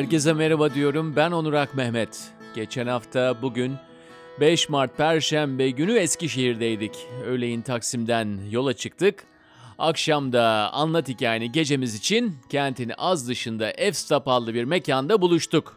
Herkese merhaba diyorum. Ben Onur Ak Mehmet. Geçen hafta bugün 5 Mart Perşembe günü Eskişehir'deydik. Öğleyin Taksim'den yola çıktık. Akşamda anlat hikayeni gecemiz için kentin az dışında Efstap adlı bir mekanda buluştuk.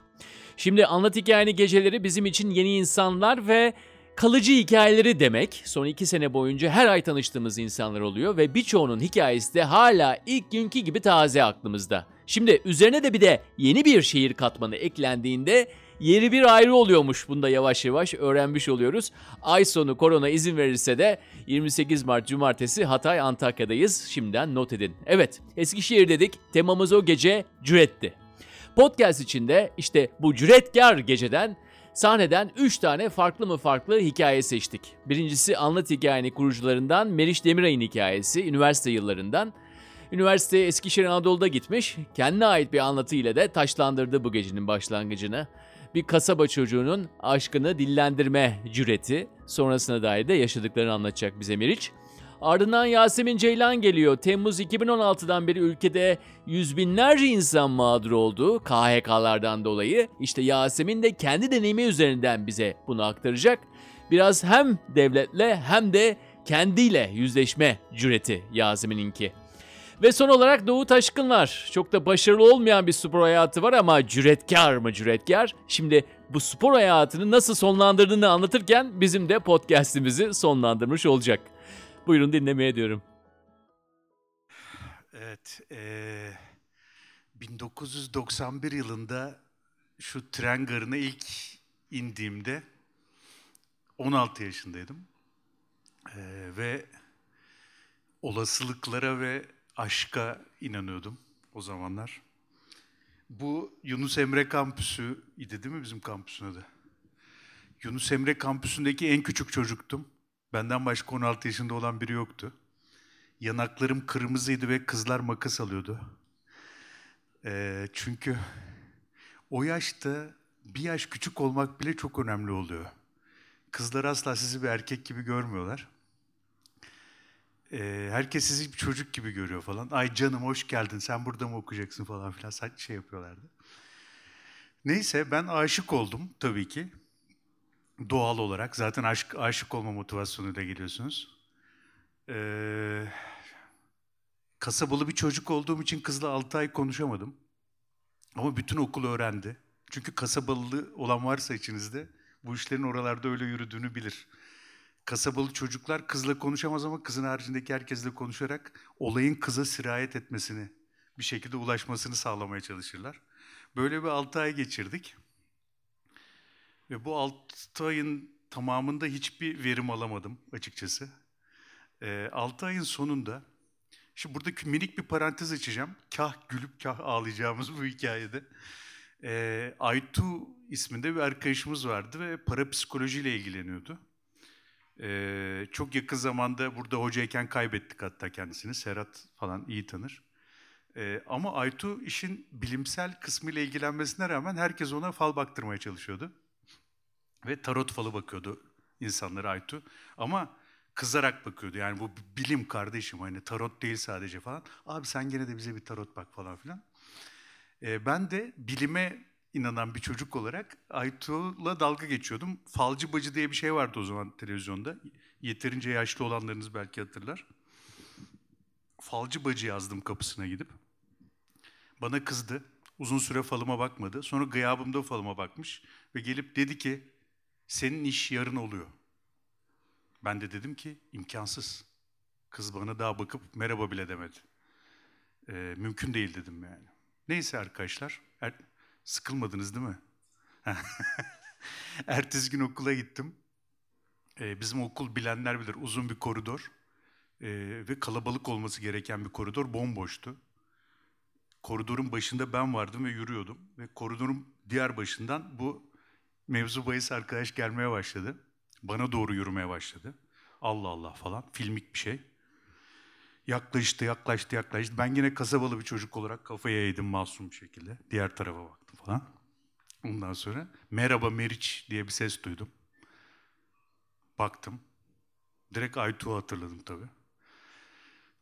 Şimdi anlat hikayeni geceleri bizim için yeni insanlar ve kalıcı hikayeleri demek. Son iki sene boyunca her ay tanıştığımız insanlar oluyor ve birçoğunun hikayesi de hala ilk günkü gibi taze aklımızda. Şimdi üzerine de bir de yeni bir şehir katmanı eklendiğinde yeri bir ayrı oluyormuş. Bunu da yavaş yavaş öğrenmiş oluyoruz. Ay sonu korona izin verirse de 28 Mart Cumartesi Hatay Antakya'dayız. Şimdiden not edin. Evet Eskişehir dedik. Temamız o gece cüretti. Podcast içinde işte bu cüretkar geceden sahneden 3 tane farklı mı farklı hikaye seçtik. Birincisi Anlat Hikayeni kurucularından Meriç Demiray'ın hikayesi üniversite yıllarından. Üniversiteye Eskişehir Anadolu'da gitmiş, kendine ait bir anlatıyla da taşlandırdı bu gecenin başlangıcını. Bir kasaba çocuğunun aşkını dillendirme cüreti, sonrasına dair de yaşadıklarını anlatacak bize Meriç. Ardından Yasemin Ceylan geliyor. Temmuz 2016'dan beri ülkede yüz binlerce insan mağdur oldu KHK'lardan dolayı. İşte Yasemin de kendi deneyimi üzerinden bize bunu aktaracak. Biraz hem devletle hem de kendiyle yüzleşme cüreti Yasemin'inki. Ve son olarak Doğu Taşkın var. Çok da başarılı olmayan bir spor hayatı var ama cüretkar mı cüretkar? Şimdi bu spor hayatını nasıl sonlandırdığını anlatırken bizim de podcast'imizi sonlandırmış olacak. Buyurun dinlemeye diyorum. Evet, eee, 1991 yılında şu tren garına ilk indiğimde 16 yaşındaydım. Eee, ve olasılıklara ve aşka inanıyordum o zamanlar. Bu Yunus Emre kampüsü idi değil mi bizim kampüsün adı? Yunus Emre kampüsündeki en küçük çocuktum. Benden başka 16 yaşında olan biri yoktu. Yanaklarım kırmızıydı ve kızlar makas alıyordu. Ee, çünkü o yaşta bir yaş küçük olmak bile çok önemli oluyor. Kızlar asla sizi bir erkek gibi görmüyorlar. Ee, herkes sizi bir çocuk gibi görüyor falan. Ay canım hoş geldin sen burada mı okuyacaksın falan filan şey yapıyorlardı. Neyse ben aşık oldum tabii ki. Doğal olarak. Zaten aşk, aşık olma motivasyonuyla geliyorsunuz. Ee, kasabalı bir çocuk olduğum için kızla 6 ay konuşamadım. Ama bütün okul öğrendi. Çünkü kasabalı olan varsa içinizde bu işlerin oralarda öyle yürüdüğünü bilir. Kasabalı çocuklar kızla konuşamaz ama kızın haricindeki herkesle konuşarak olayın kıza sirayet etmesini, bir şekilde ulaşmasını sağlamaya çalışırlar. Böyle bir 6 ay geçirdik. Ve bu 6 ayın tamamında hiçbir verim alamadım açıkçası. E, 6 ayın sonunda, şimdi burada minik bir parantez açacağım. Kah gülüp kah ağlayacağımız bu hikayede. E, Aytu isminde bir arkadaşımız vardı ve parapsikolojiyle ilgileniyordu. E, çok yakın zamanda burada hocayken kaybettik hatta kendisini. Serhat falan iyi tanır. E, ama Aytu işin bilimsel kısmıyla ilgilenmesine rağmen herkes ona fal baktırmaya çalışıyordu. Ve tarot falı bakıyordu insanlara Aytu. Ama kızarak bakıyordu. Yani bu bilim kardeşim hani tarot değil sadece falan. Abi sen gene de bize bir tarot bak falan filan. Ee, ben de bilime inanan bir çocuk olarak Aytu'la dalga geçiyordum. Falcı bacı diye bir şey vardı o zaman televizyonda. Yeterince yaşlı olanlarınız belki hatırlar. Falcı bacı yazdım kapısına gidip. Bana kızdı. Uzun süre falıma bakmadı. Sonra gıyabımda falıma bakmış ve gelip dedi ki senin iş yarın oluyor. Ben de dedim ki imkansız. Kız bana daha bakıp merhaba bile demedi. Ee, mümkün değil dedim yani. Neyse arkadaşlar. Er, sıkılmadınız değil mi? Ertesi gün okula gittim. Ee, bizim okul bilenler bilir uzun bir koridor. Ee, ve kalabalık olması gereken bir koridor bomboştu. Koridorun başında ben vardım ve yürüyordum. Ve koridorun diğer başından bu mevzu bahis arkadaş gelmeye başladı. Bana doğru yürümeye başladı. Allah Allah falan. Filmik bir şey. Yaklaştı, yaklaştı, yaklaştı. Ben yine kasabalı bir çocuk olarak kafaya eğdim masum bir şekilde. Diğer tarafa baktım falan. Ondan sonra merhaba Meriç diye bir ses duydum. Baktım. Direkt Aytu'yu hatırladım tabii.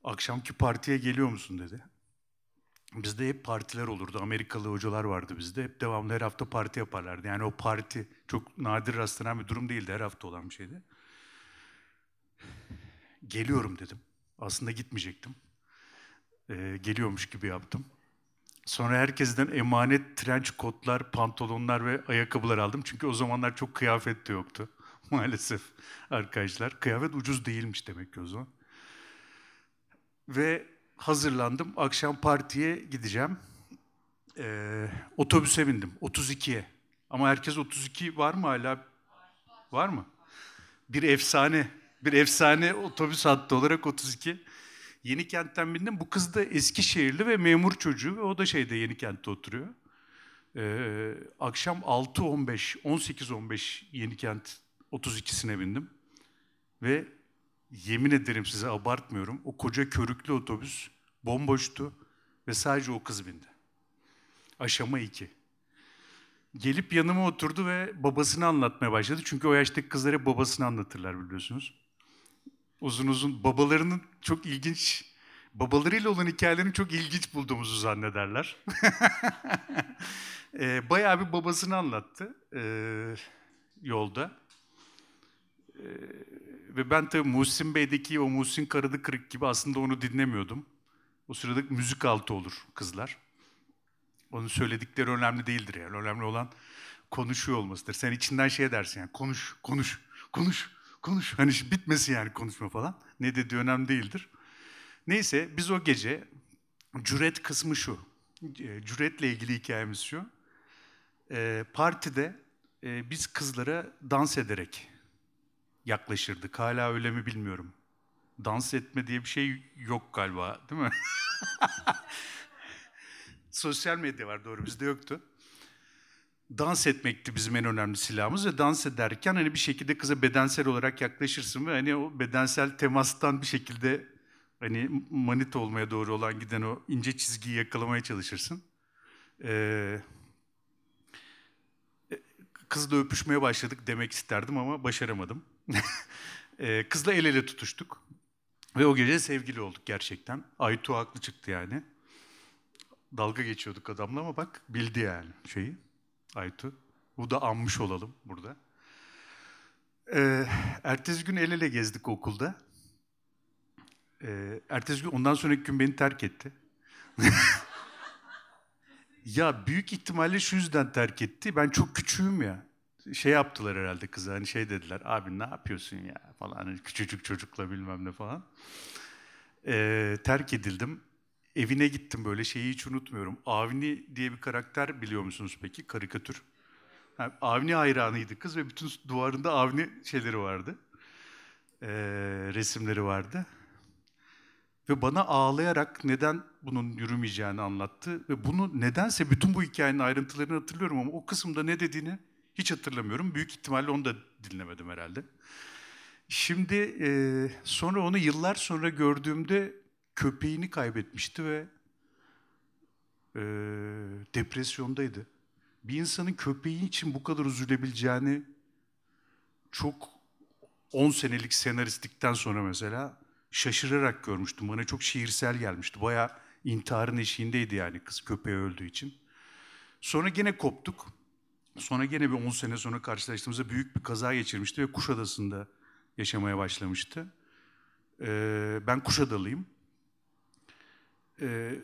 Akşamki partiye geliyor musun dedi. Bizde hep partiler olurdu. Amerikalı hocalar vardı bizde. Hep devamlı her hafta parti yaparlardı. Yani o parti çok nadir rastlanan bir durum değildi. Her hafta olan bir şeydi. Geliyorum dedim. Aslında gitmeyecektim. Ee, geliyormuş gibi yaptım. Sonra herkesten emanet trench kotlar, pantolonlar ve ayakkabılar aldım. Çünkü o zamanlar çok kıyafet de yoktu maalesef arkadaşlar. Kıyafet ucuz değilmiş demek ki o zaman. Ve hazırlandım. Akşam partiye gideceğim. Ee, otobüse bindim. 32'ye. Ama herkes 32 var mı hala? Var mı? Bir efsane. Bir efsane otobüs hattı olarak 32. Yeni kentten bindim. Bu kız da Eskişehirli ve memur çocuğu ve o da şeyde Yeni kentte oturuyor. Ee, akşam 6.15, 18.15 Yeni kent 32'sine bindim. Ve yemin ederim size abartmıyorum. O koca körüklü otobüs bomboştu ve sadece o kız bindi. Aşama iki. Gelip yanıma oturdu ve babasını anlatmaya başladı. Çünkü o yaştaki kızlar hep babasını anlatırlar biliyorsunuz. Uzun uzun babalarının çok ilginç, babalarıyla olan hikayelerini çok ilginç bulduğumuzu zannederler. e, bayağı bir babasını anlattı e, yolda. E, ve ben tabii Muhsin Bey'deki o Muhsin Karadı Kırık gibi aslında onu dinlemiyordum. O sırada müzik altı olur kızlar. Onun söyledikleri önemli değildir yani. Önemli olan konuşuyor olmasıdır. Sen içinden şey dersin yani konuş, konuş, konuş, konuş. Hani bitmesin yani konuşma falan. Ne dediği önemli değildir. Neyse biz o gece cüret kısmı şu. E, cüretle ilgili hikayemiz şu. E, partide e, biz kızlara dans ederek yaklaşırdık. Hala öyle mi bilmiyorum. Dans etme diye bir şey yok galiba değil mi? Sosyal medya var doğru bizde yoktu. Dans etmekti bizim en önemli silahımız ve dans ederken hani bir şekilde kıza bedensel olarak yaklaşırsın ve hani o bedensel temastan bir şekilde hani manit olmaya doğru olan giden o ince çizgiyi yakalamaya çalışırsın. Ee, kızla öpüşmeye başladık demek isterdim ama başaramadım. ee, kızla el ele tutuştuk. Ve o gece sevgili olduk gerçekten. Aytu haklı çıktı yani. Dalga geçiyorduk adamla ama bak bildi yani şeyi. Aytu. Bu da anmış olalım burada. Ee, ertesi gün el ele gezdik okulda. Ee, ertesi gün ondan sonraki gün beni terk etti. ya büyük ihtimalle şu yüzden terk etti. Ben çok küçüğüm ya. Şey yaptılar herhalde kıza hani şey dediler. Abi ne yapıyorsun ya falan. Hani küçücük çocukla bilmem ne falan. Ee, terk edildim. Evine gittim böyle şeyi hiç unutmuyorum. Avni diye bir karakter biliyor musunuz peki? Karikatür. Yani Avni hayranıydı kız ve bütün duvarında Avni şeyleri vardı. Ee, resimleri vardı. Ve bana ağlayarak neden bunun yürümeyeceğini anlattı. Ve bunu nedense bütün bu hikayenin ayrıntılarını hatırlıyorum ama o kısımda ne dediğini hiç hatırlamıyorum. Büyük ihtimalle onu da dinlemedim herhalde. Şimdi e, sonra onu yıllar sonra gördüğümde köpeğini kaybetmişti ve e, depresyondaydı. Bir insanın köpeği için bu kadar üzülebileceğini çok 10 senelik senaristlikten sonra mesela şaşırarak görmüştüm. Bana çok şiirsel gelmişti. Bayağı intiharın eşiğindeydi yani kız köpeği öldüğü için. Sonra gene koptuk. Sonra gene bir 10 sene sonra karşılaştığımızda büyük bir kaza geçirmişti ve Kuşadası'nda yaşamaya başlamıştı. Ee, ben Kuşadalıyım. Ee,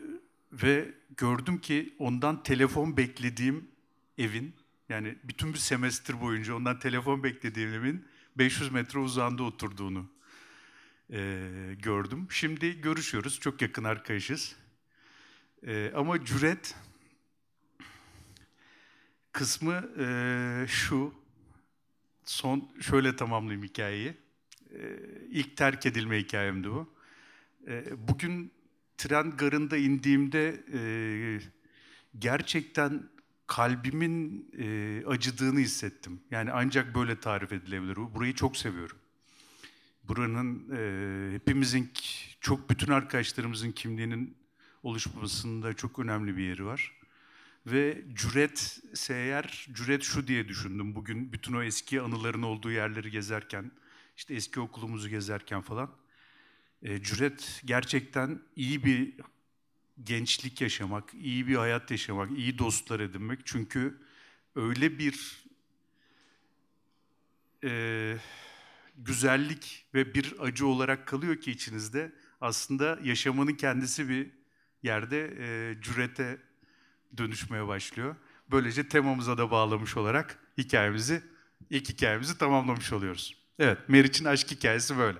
ve gördüm ki ondan telefon beklediğim evin, yani bütün bir semestr boyunca ondan telefon beklediğim evin 500 metre uzağında oturduğunu e, gördüm. Şimdi görüşüyoruz, çok yakın arkadaşız. E, ama cüret kısmı e, şu, son şöyle tamamlayayım hikayeyi. E, ilk terk edilme hikayemdi bu. E, bugün tren garında indiğimde e, gerçekten kalbimin e, acıdığını hissettim. Yani ancak böyle tarif edilebilir. Burayı çok seviyorum. Buranın e, hepimizin, çok bütün arkadaşlarımızın kimliğinin oluşmasında çok önemli bir yeri var. Ve cüret eğer, cüret şu diye düşündüm bugün bütün o eski anıların olduğu yerleri gezerken, işte eski okulumuzu gezerken falan. E, cüret gerçekten iyi bir gençlik yaşamak, iyi bir hayat yaşamak, iyi dostlar edinmek. Çünkü öyle bir e, güzellik ve bir acı olarak kalıyor ki içinizde. Aslında yaşamanın kendisi bir yerde e, cürete dönüşmeye başlıyor. Böylece temamıza da bağlamış olarak hikayemizi, ilk hikayemizi tamamlamış oluyoruz. Evet, Meriç'in aşk hikayesi böyle.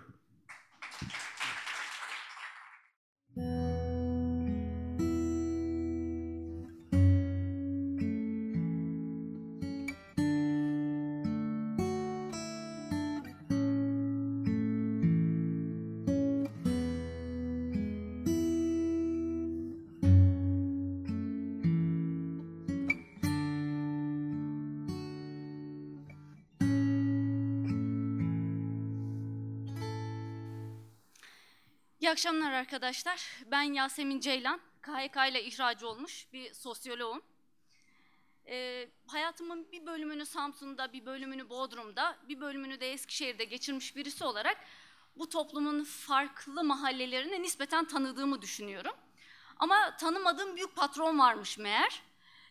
İyi akşamlar arkadaşlar. Ben Yasemin Ceylan. KHK ile ihracı olmuş bir sosyoloğum. Ee, hayatımın bir bölümünü Samsun'da, bir bölümünü Bodrum'da, bir bölümünü de Eskişehir'de geçirmiş birisi olarak bu toplumun farklı mahallelerini nispeten tanıdığımı düşünüyorum. Ama tanımadığım büyük patron varmış meğer.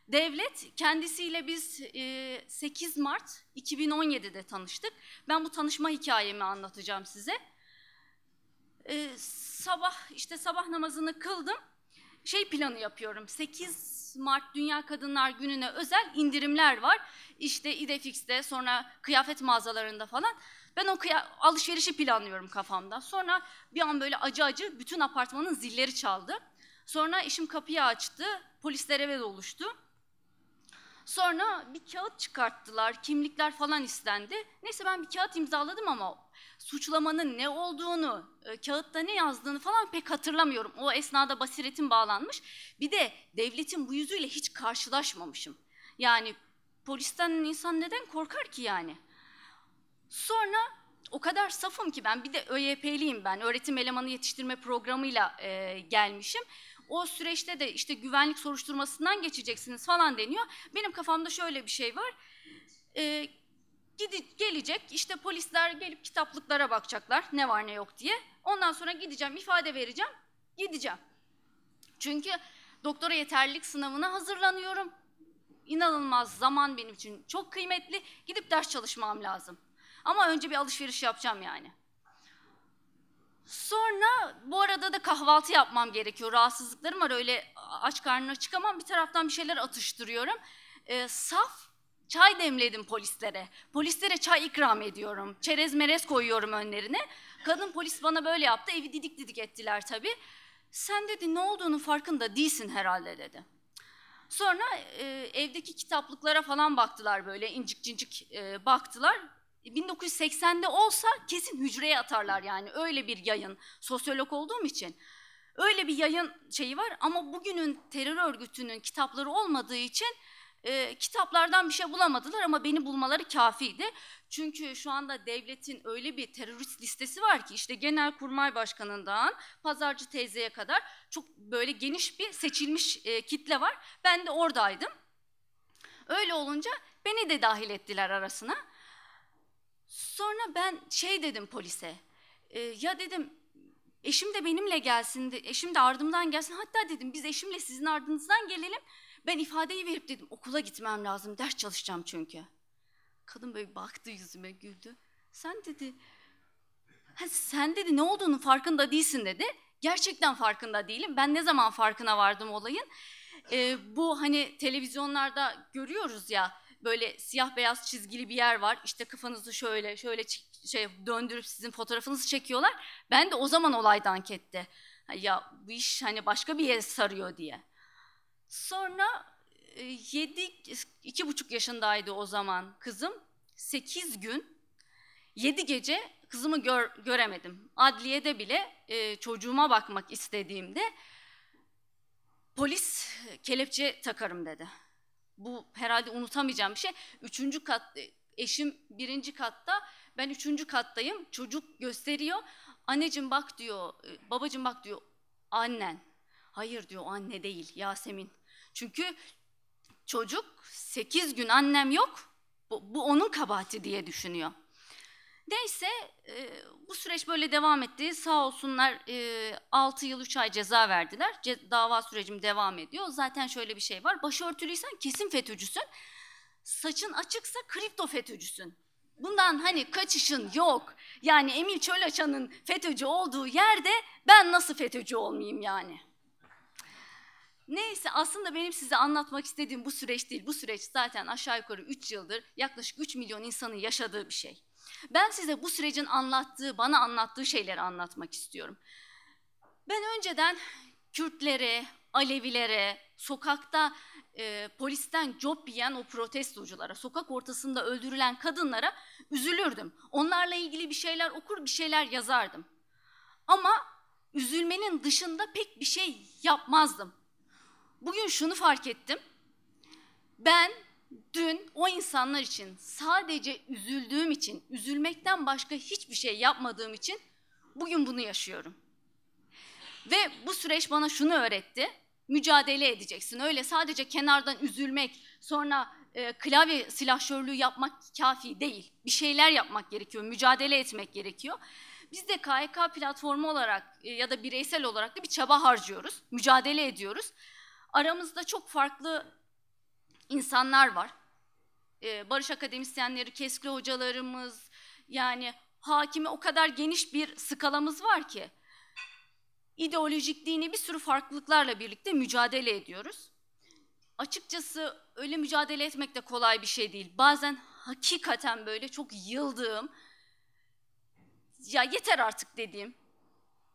Devlet kendisiyle biz e, 8 Mart 2017'de tanıştık. Ben bu tanışma hikayemi anlatacağım size e, sabah işte sabah namazını kıldım. Şey planı yapıyorum. 8 Mart Dünya Kadınlar Günü'ne özel indirimler var. İşte İdefix'te sonra kıyafet mağazalarında falan. Ben o alışverişi planlıyorum kafamda. Sonra bir an böyle acı acı bütün apartmanın zilleri çaldı. Sonra işim kapıyı açtı. Polisler eve doluştu. Sonra bir kağıt çıkarttılar, kimlikler falan istendi. Neyse ben bir kağıt imzaladım ama suçlamanın ne olduğunu, e, kağıtta ne yazdığını falan pek hatırlamıyorum. O esnada basiretim bağlanmış. Bir de devletin bu yüzüyle hiç karşılaşmamışım. Yani polisten insan neden korkar ki yani? Sonra o kadar safım ki ben bir de ÖYP'liyim ben. Öğretim elemanı yetiştirme programıyla e, gelmişim. O süreçte de işte güvenlik soruşturmasından geçeceksiniz falan deniyor. Benim kafamda şöyle bir şey var. E, Gidi, gelecek işte polisler gelip kitaplıklara bakacaklar ne var ne yok diye. Ondan sonra gideceğim ifade vereceğim gideceğim. Çünkü doktora yeterlilik sınavına hazırlanıyorum. İnanılmaz zaman benim için çok kıymetli. Gidip ders çalışmam lazım. Ama önce bir alışveriş yapacağım yani. Sonra bu arada da kahvaltı yapmam gerekiyor. Rahatsızlıklarım var öyle aç karnına çıkamam. Bir taraftan bir şeyler atıştırıyorum. Ee, saf Çay demledim polislere. Polislere çay ikram ediyorum. Çerez merez koyuyorum önlerine. Kadın polis bana böyle yaptı. Evi didik didik ettiler tabii. Sen dedi ne olduğunu farkında değilsin herhalde dedi. Sonra e, evdeki kitaplıklara falan baktılar böyle incik cincik e, baktılar. 1980'de olsa kesin hücreye atarlar yani öyle bir yayın sosyolog olduğum için. Öyle bir yayın şeyi var ama bugünün terör örgütünün kitapları olmadığı için e, kitaplardan bir şey bulamadılar ama beni bulmaları kafiydi. Çünkü şu anda devletin öyle bir terörist listesi var ki işte Genelkurmay Başkanı'ndan Pazarcı teyzeye kadar çok böyle geniş bir seçilmiş e, kitle var. Ben de oradaydım. Öyle olunca beni de dahil ettiler arasına. Sonra ben şey dedim polise. E, ya dedim eşim de benimle gelsin, eşim de ardımdan gelsin. Hatta dedim biz eşimle sizin ardınızdan gelelim. Ben ifadeyi verip dedim okula gitmem lazım, ders çalışacağım çünkü. Kadın böyle baktı yüzüme güldü. Sen dedi, sen dedi ne olduğunu farkında değilsin dedi. Gerçekten farkında değilim. Ben ne zaman farkına vardım olayın? Ee, bu hani televizyonlarda görüyoruz ya böyle siyah beyaz çizgili bir yer var. İşte kafanızı şöyle şöyle şey döndürüp sizin fotoğrafınızı çekiyorlar. Ben de o zaman olaydan ketti. Ya bu iş hani başka bir yere sarıyor diye. Sonra e, yedi, iki buçuk yaşındaydı o zaman kızım. Sekiz gün, yedi gece kızımı gör, göremedim. Adliyede bile e, çocuğuma bakmak istediğimde polis kelepçe takarım dedi. Bu herhalde unutamayacağım bir şey. Üçüncü kat, e, eşim birinci katta, ben üçüncü kattayım. Çocuk gösteriyor. Anneciğim bak diyor, e, babacığım bak diyor, annen. Hayır diyor anne değil Yasemin. Çünkü çocuk sekiz gün annem yok bu, bu onun kabahati diye düşünüyor. Neyse e, bu süreç böyle devam etti. Sağ olsunlar e, 6 yıl 3 ay ceza verdiler. Ce- dava sürecim devam ediyor. Zaten şöyle bir şey var. Başörtülüysen kesin FETÖ'cüsün. Saçın açıksa kripto FETÖ'cüsün. Bundan hani kaçışın yok. Yani Emil Çölaçan'ın FETÖ'cü olduğu yerde ben nasıl FETÖ'cü olmayayım yani? Neyse aslında benim size anlatmak istediğim bu süreç değil. Bu süreç zaten aşağı yukarı 3 yıldır yaklaşık 3 milyon insanın yaşadığı bir şey. Ben size bu sürecin anlattığı, bana anlattığı şeyleri anlatmak istiyorum. Ben önceden Kürtlere, Alevilere, sokakta e, polisten job yiyen o protestoculara, sokak ortasında öldürülen kadınlara üzülürdüm. Onlarla ilgili bir şeyler okur, bir şeyler yazardım. Ama üzülmenin dışında pek bir şey yapmazdım. Bugün şunu fark ettim. Ben dün o insanlar için sadece üzüldüğüm için, üzülmekten başka hiçbir şey yapmadığım için bugün bunu yaşıyorum. Ve bu süreç bana şunu öğretti. Mücadele edeceksin. Öyle sadece kenardan üzülmek, sonra e, klavye silahşörlüğü yapmak kafi değil. Bir şeyler yapmak gerekiyor, mücadele etmek gerekiyor. Biz de KYK platformu olarak e, ya da bireysel olarak da bir çaba harcıyoruz, mücadele ediyoruz. Aramızda çok farklı insanlar var. Ee, barış akademisyenleri, keskli hocalarımız, yani hakimi o kadar geniş bir skalamız var ki. İdeolojik, dini bir sürü farklılıklarla birlikte mücadele ediyoruz. Açıkçası öyle mücadele etmek de kolay bir şey değil. Bazen hakikaten böyle çok yıldığım, ya yeter artık dediğim,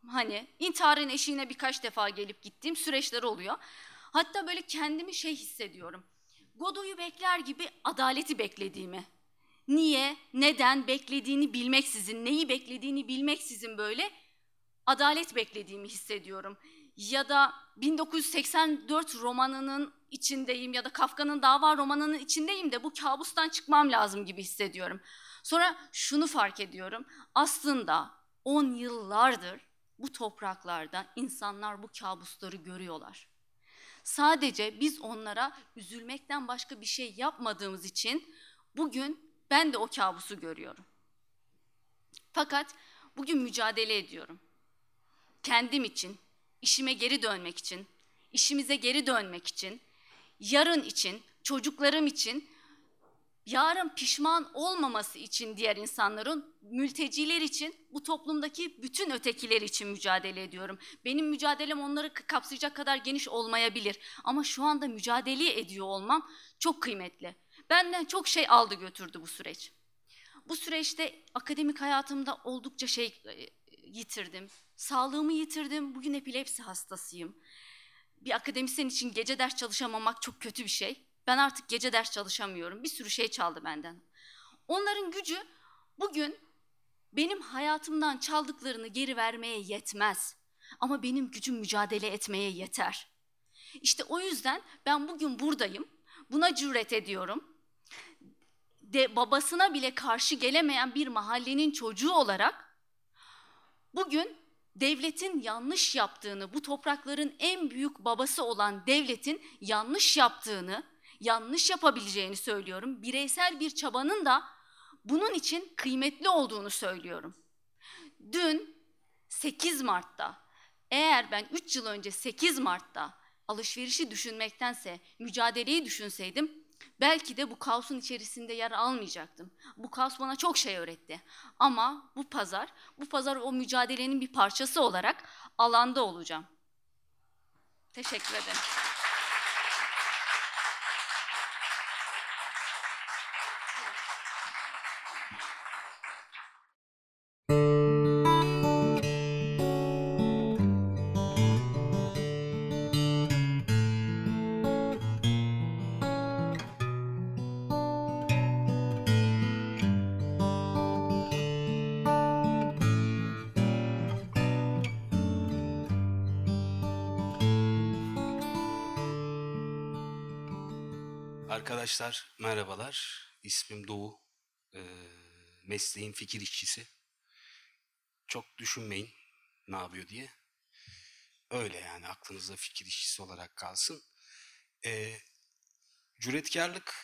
hani intiharın eşiğine birkaç defa gelip gittiğim süreçler oluyor. Hatta böyle kendimi şey hissediyorum. Godoy'u bekler gibi adaleti beklediğimi. Niye, neden beklediğini bilmeksizin, neyi beklediğini bilmeksizin böyle adalet beklediğimi hissediyorum. Ya da 1984 romanının içindeyim ya da Kafka'nın dava romanının içindeyim de bu kabustan çıkmam lazım gibi hissediyorum. Sonra şunu fark ediyorum. Aslında 10 yıllardır bu topraklarda insanlar bu kabusları görüyorlar. Sadece biz onlara üzülmekten başka bir şey yapmadığımız için bugün ben de o kabusu görüyorum. Fakat bugün mücadele ediyorum. Kendim için, işime geri dönmek için, işimize geri dönmek için, yarın için, çocuklarım için, yarın pişman olmaması için diğer insanların, mülteciler için, bu toplumdaki bütün ötekiler için mücadele ediyorum. Benim mücadelem onları kapsayacak kadar geniş olmayabilir ama şu anda mücadele ediyor olmam çok kıymetli. Benden çok şey aldı götürdü bu süreç. Bu süreçte akademik hayatımda oldukça şey e, yitirdim. Sağlığımı yitirdim. Bugün epilepsi hastasıyım. Bir akademisyen için gece ders çalışamamak çok kötü bir şey. Ben artık gece ders çalışamıyorum. Bir sürü şey çaldı benden. Onların gücü bugün benim hayatımdan çaldıklarını geri vermeye yetmez. Ama benim gücüm mücadele etmeye yeter. İşte o yüzden ben bugün buradayım. Buna cüret ediyorum. De babasına bile karşı gelemeyen bir mahallenin çocuğu olarak bugün devletin yanlış yaptığını, bu toprakların en büyük babası olan devletin yanlış yaptığını, yanlış yapabileceğini söylüyorum. Bireysel bir çabanın da bunun için kıymetli olduğunu söylüyorum. Dün 8 Mart'ta eğer ben 3 yıl önce 8 Mart'ta alışverişi düşünmektense mücadeleyi düşünseydim belki de bu kaosun içerisinde yer almayacaktım. Bu kaos bana çok şey öğretti. Ama bu pazar, bu pazar o mücadelenin bir parçası olarak alanda olacağım. Teşekkür ederim. Arkadaşlar merhabalar. İsmim Doğu. Ee, mesleğim fikir işçisi. Çok düşünmeyin ne yapıyor diye. Öyle yani aklınızda fikir işçisi olarak kalsın. Ee, cüretkarlık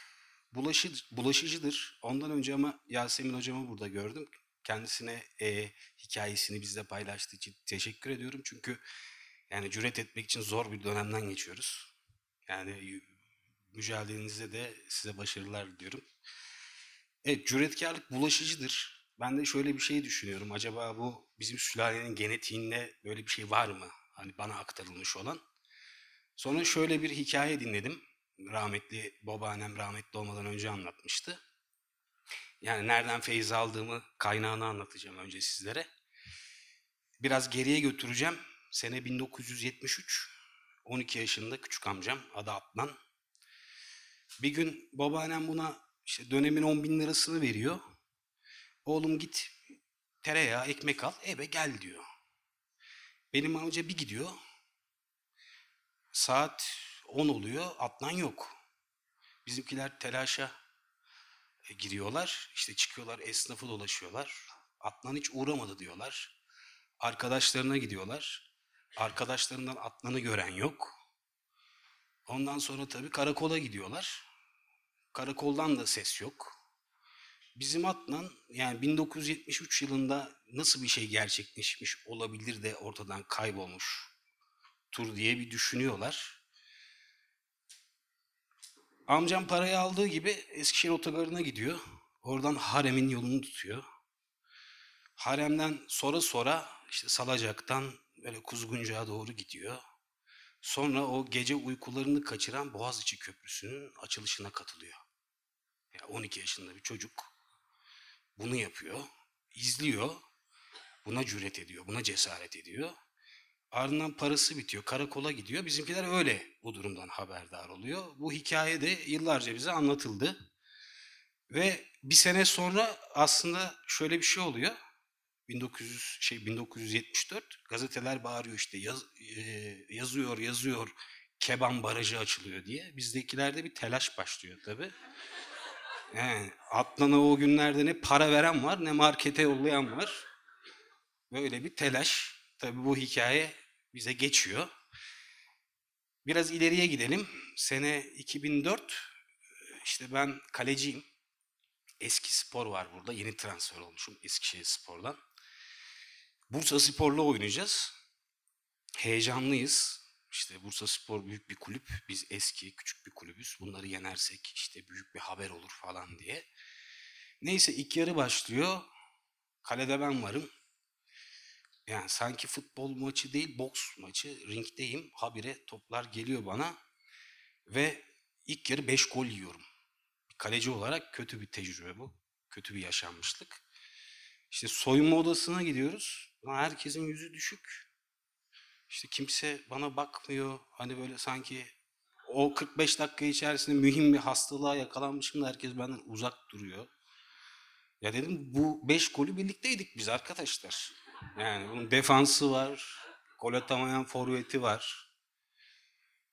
bulaşı, bulaşıcıdır. Ondan önce ama Yasemin hocamı burada gördüm. Kendisine e, hikayesini bizle paylaştığı için teşekkür ediyorum. Çünkü yani cüret etmek için zor bir dönemden geçiyoruz. Yani mücadelenizde de size başarılar diliyorum. Evet, cüretkarlık bulaşıcıdır. Ben de şöyle bir şey düşünüyorum. Acaba bu bizim sülalenin genetiğinde böyle bir şey var mı? Hani bana aktarılmış olan. Sonra şöyle bir hikaye dinledim. Rahmetli babaannem rahmetli olmadan önce anlatmıştı. Yani nereden feyiz aldığımı, kaynağını anlatacağım önce sizlere. Biraz geriye götüreceğim. Sene 1973. 12 yaşında küçük amcam adı Adnan. Bir gün babaannem buna işte dönemin 10 bin lirasını veriyor. Oğlum git tereyağı, ekmek al, eve gel diyor. Benim amca bir gidiyor. Saat 10 oluyor, Adnan yok. Bizimkiler telaşa e, giriyorlar. İşte çıkıyorlar, esnafı dolaşıyorlar. Adnan hiç uğramadı diyorlar. Arkadaşlarına gidiyorlar. Arkadaşlarından Adnan'ı gören yok. Ondan sonra tabii karakola gidiyorlar. Karakoldan da ses yok. Bizim Adnan yani 1973 yılında nasıl bir şey gerçekleşmiş olabilir de ortadan kaybolmuş tur diye bir düşünüyorlar. Amcam parayı aldığı gibi Eskişehir otogarına gidiyor. Oradan Harem'in yolunu tutuyor. Harem'den sonra sonra işte Salacak'tan böyle Kuzguncu'ya doğru gidiyor. Sonra o gece uykularını kaçıran Boğaziçi Köprüsü'nün açılışına katılıyor. Ya 12 yaşında bir çocuk bunu yapıyor, izliyor, buna cüret ediyor, buna cesaret ediyor. Ardından parası bitiyor, karakola gidiyor. Bizimkiler öyle bu durumdan haberdar oluyor. Bu hikaye de yıllarca bize anlatıldı. Ve bir sene sonra aslında şöyle bir şey oluyor. 1900 şey 1974 gazeteler bağırıyor işte yaz, e, yazıyor yazıyor Keban Barajı açılıyor diye. Bizdekilerde bir telaş başlıyor tabi. Yani Adnan'a o günlerde ne para veren var ne markete yollayan var. Böyle bir telaş. Tabi bu hikaye bize geçiyor. Biraz ileriye gidelim. Sene 2004 işte ben kaleciyim. Eski spor var burada. Yeni transfer olmuşum Eskişehir Spor'dan. Bursa Spor'la oynayacağız. Heyecanlıyız. İşte Bursa Spor büyük bir kulüp. Biz eski küçük bir kulübüz. Bunları yenersek işte büyük bir haber olur falan diye. Neyse ilk yarı başlıyor. Kalede ben varım. Yani sanki futbol maçı değil boks maçı. Ringdeyim. Habire toplar geliyor bana. Ve ilk yarı 5 gol yiyorum. Kaleci olarak kötü bir tecrübe bu. Kötü bir yaşanmışlık. İşte soyunma odasına gidiyoruz. Herkesin yüzü düşük. İşte kimse bana bakmıyor. Hani böyle sanki o 45 dakika içerisinde mühim bir hastalığa yakalanmışım da herkes benden uzak duruyor. Ya dedim bu 5 golü birlikteydik biz arkadaşlar. Yani bunun defansı var, gol atamayan forveti var.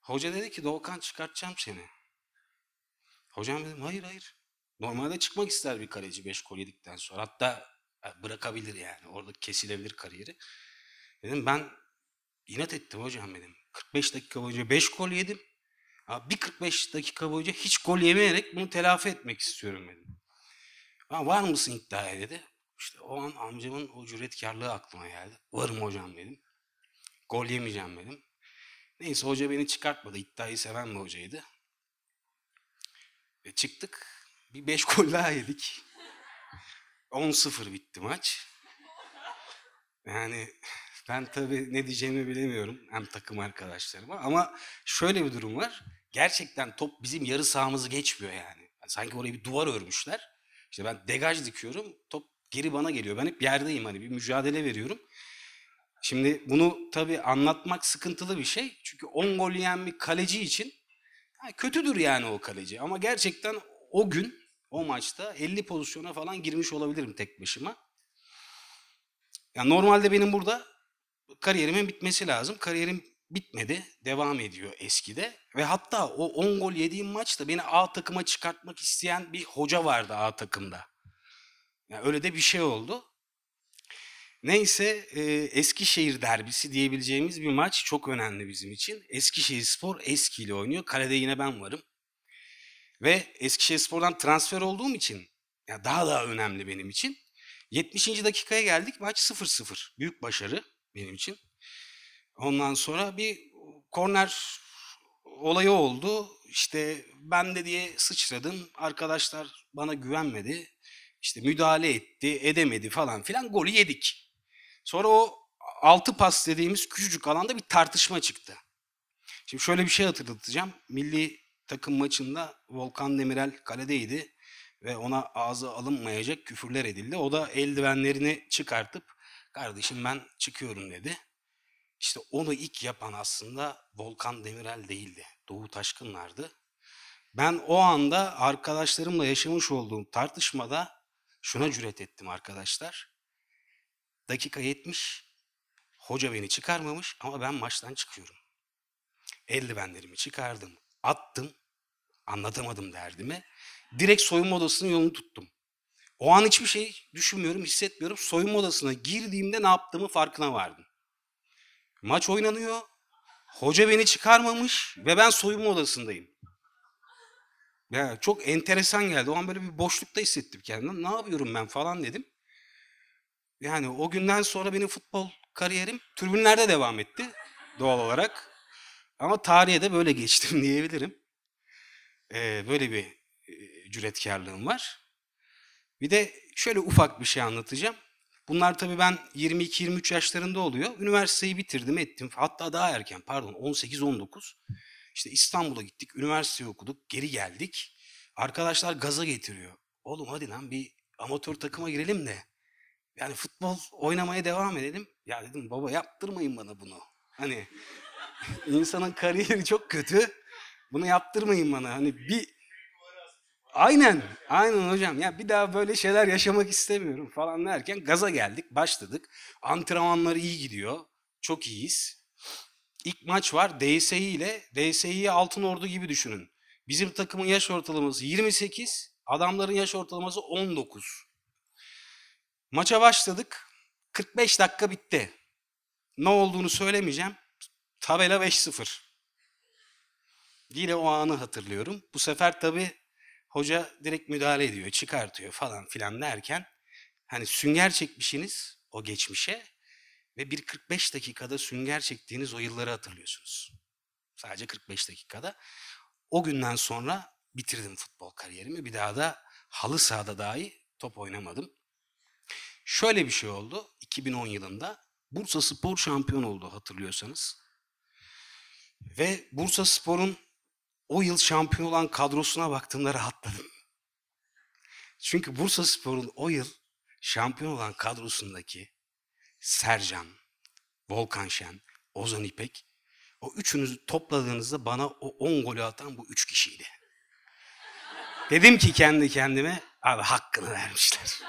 Hoca dedi ki Doğukan çıkartacağım seni. Hocam dedim hayır hayır. Normalde çıkmak ister bir kaleci 5 gol yedikten sonra. Hatta bırakabilir yani. Orada kesilebilir kariyeri. Dedim ben inat ettim hocam dedim. 45 dakika boyunca 5 gol yedim. Abi bir 45 dakika boyunca hiç gol yemeyerek bunu telafi etmek istiyorum dedim. Ha, var mısın iddiaya dedi. İşte o an amcamın o cüretkarlığı aklıma geldi. Varım hocam dedim. Gol yemeyeceğim dedim. Neyse hoca beni çıkartmadı. İddiayı seven bir hocaydı. Ve çıktık. Bir 5 gol daha yedik. 10-0 bitti maç. Yani ben tabii ne diyeceğimi bilemiyorum hem takım arkadaşlarıma ama şöyle bir durum var. Gerçekten top bizim yarı sahamızı geçmiyor yani. Sanki oraya bir duvar örmüşler. İşte ben degaj dikiyorum, top geri bana geliyor. Ben hep yerdeyim hani bir mücadele veriyorum. Şimdi bunu tabii anlatmak sıkıntılı bir şey. Çünkü 10 gol yiyen bir kaleci için kötüdür yani o kaleci. Ama gerçekten o gün o maçta 50 pozisyona falan girmiş olabilirim tek başıma. Yani normalde benim burada kariyerimin bitmesi lazım. Kariyerim bitmedi. Devam ediyor eskide. Ve hatta o 10 gol yediğim maçta beni A takıma çıkartmak isteyen bir hoca vardı A takımda. Yani öyle de bir şey oldu. Neyse e, Eskişehir derbisi diyebileceğimiz bir maç çok önemli bizim için. Eskişehir Spor Eski ile oynuyor. Kalede yine ben varım. Ve Eskişehir Spor'dan transfer olduğum için yani daha daha önemli benim için. 70. dakikaya geldik. Maç 0-0. Büyük başarı benim için. Ondan sonra bir korner olayı oldu. İşte ben de diye sıçradım. Arkadaşlar bana güvenmedi. İşte müdahale etti, edemedi falan filan. Golü yedik. Sonra o altı pas dediğimiz küçücük alanda bir tartışma çıktı. Şimdi şöyle bir şey hatırlatacağım. Milli takım maçında Volkan Demirel kaledeydi ve ona ağzı alınmayacak küfürler edildi. O da eldivenlerini çıkartıp kardeşim ben çıkıyorum dedi. İşte onu ilk yapan aslında Volkan Demirel değildi. Doğu Taşkınlardı. Ben o anda arkadaşlarımla yaşamış olduğum tartışmada şuna cüret ettim arkadaşlar. Dakika 70. Hoca beni çıkarmamış ama ben maçtan çıkıyorum. Eldivenlerimi çıkardım, attım. Anlatamadım derdimi. Direkt soyunma odasının yolunu tuttum. O an hiçbir şey düşünmüyorum, hissetmiyorum. Soyunma odasına girdiğimde ne yaptığımı farkına vardım. Maç oynanıyor. Hoca beni çıkarmamış ve ben soyunma odasındayım. Ya çok enteresan geldi. O an böyle bir boşlukta hissettim kendimi. Ne yapıyorum ben falan dedim. Yani o günden sonra benim futbol kariyerim tribünlerde devam etti doğal olarak. Ama tarihe de böyle geçtim diyebilirim. Ee, böyle bir e, cüretkarlığım var. Bir de şöyle ufak bir şey anlatacağım. Bunlar tabii ben 22-23 yaşlarında oluyor. Üniversiteyi bitirdim ettim. Hatta daha erken pardon 18-19. İşte İstanbul'a gittik, üniversiteyi okuduk, geri geldik. Arkadaşlar gaza getiriyor. Oğlum hadi lan bir amatör takıma girelim de. Yani futbol oynamaya devam edelim. Ya dedim baba yaptırmayın bana bunu. Hani insanın kariyeri çok kötü. Bunu yaptırmayın bana. Hani bir Aynen, aynen hocam. Ya bir daha böyle şeyler yaşamak istemiyorum falan derken gaza geldik, başladık. Antrenmanlar iyi gidiyor. Çok iyiyiz. İlk maç var DSİ ile. DSİ'yi Altın Ordu gibi düşünün. Bizim takımın yaş ortalaması 28, adamların yaş ortalaması 19. Maça başladık. 45 dakika bitti. Ne olduğunu söylemeyeceğim. Tabela 5-0. Yine o anı hatırlıyorum. Bu sefer tabii hoca direkt müdahale ediyor, çıkartıyor falan filan derken hani sünger çekmişsiniz o geçmişe ve bir 45 dakikada sünger çektiğiniz o yılları hatırlıyorsunuz. Sadece 45 dakikada. O günden sonra bitirdim futbol kariyerimi. Bir daha da halı sahada dahi top oynamadım. Şöyle bir şey oldu. 2010 yılında Bursa Spor şampiyon oldu hatırlıyorsanız. Ve Bursa Spor'un o yıl şampiyon olan kadrosuna baktığımda rahatladım. Çünkü Bursa Spor'un o yıl şampiyon olan kadrosundaki Sercan, Volkan Şen, Ozan İpek o üçünüzü topladığınızda bana o 10 golü atan bu üç kişiydi. Dedim ki kendi kendime abi hakkını vermişler.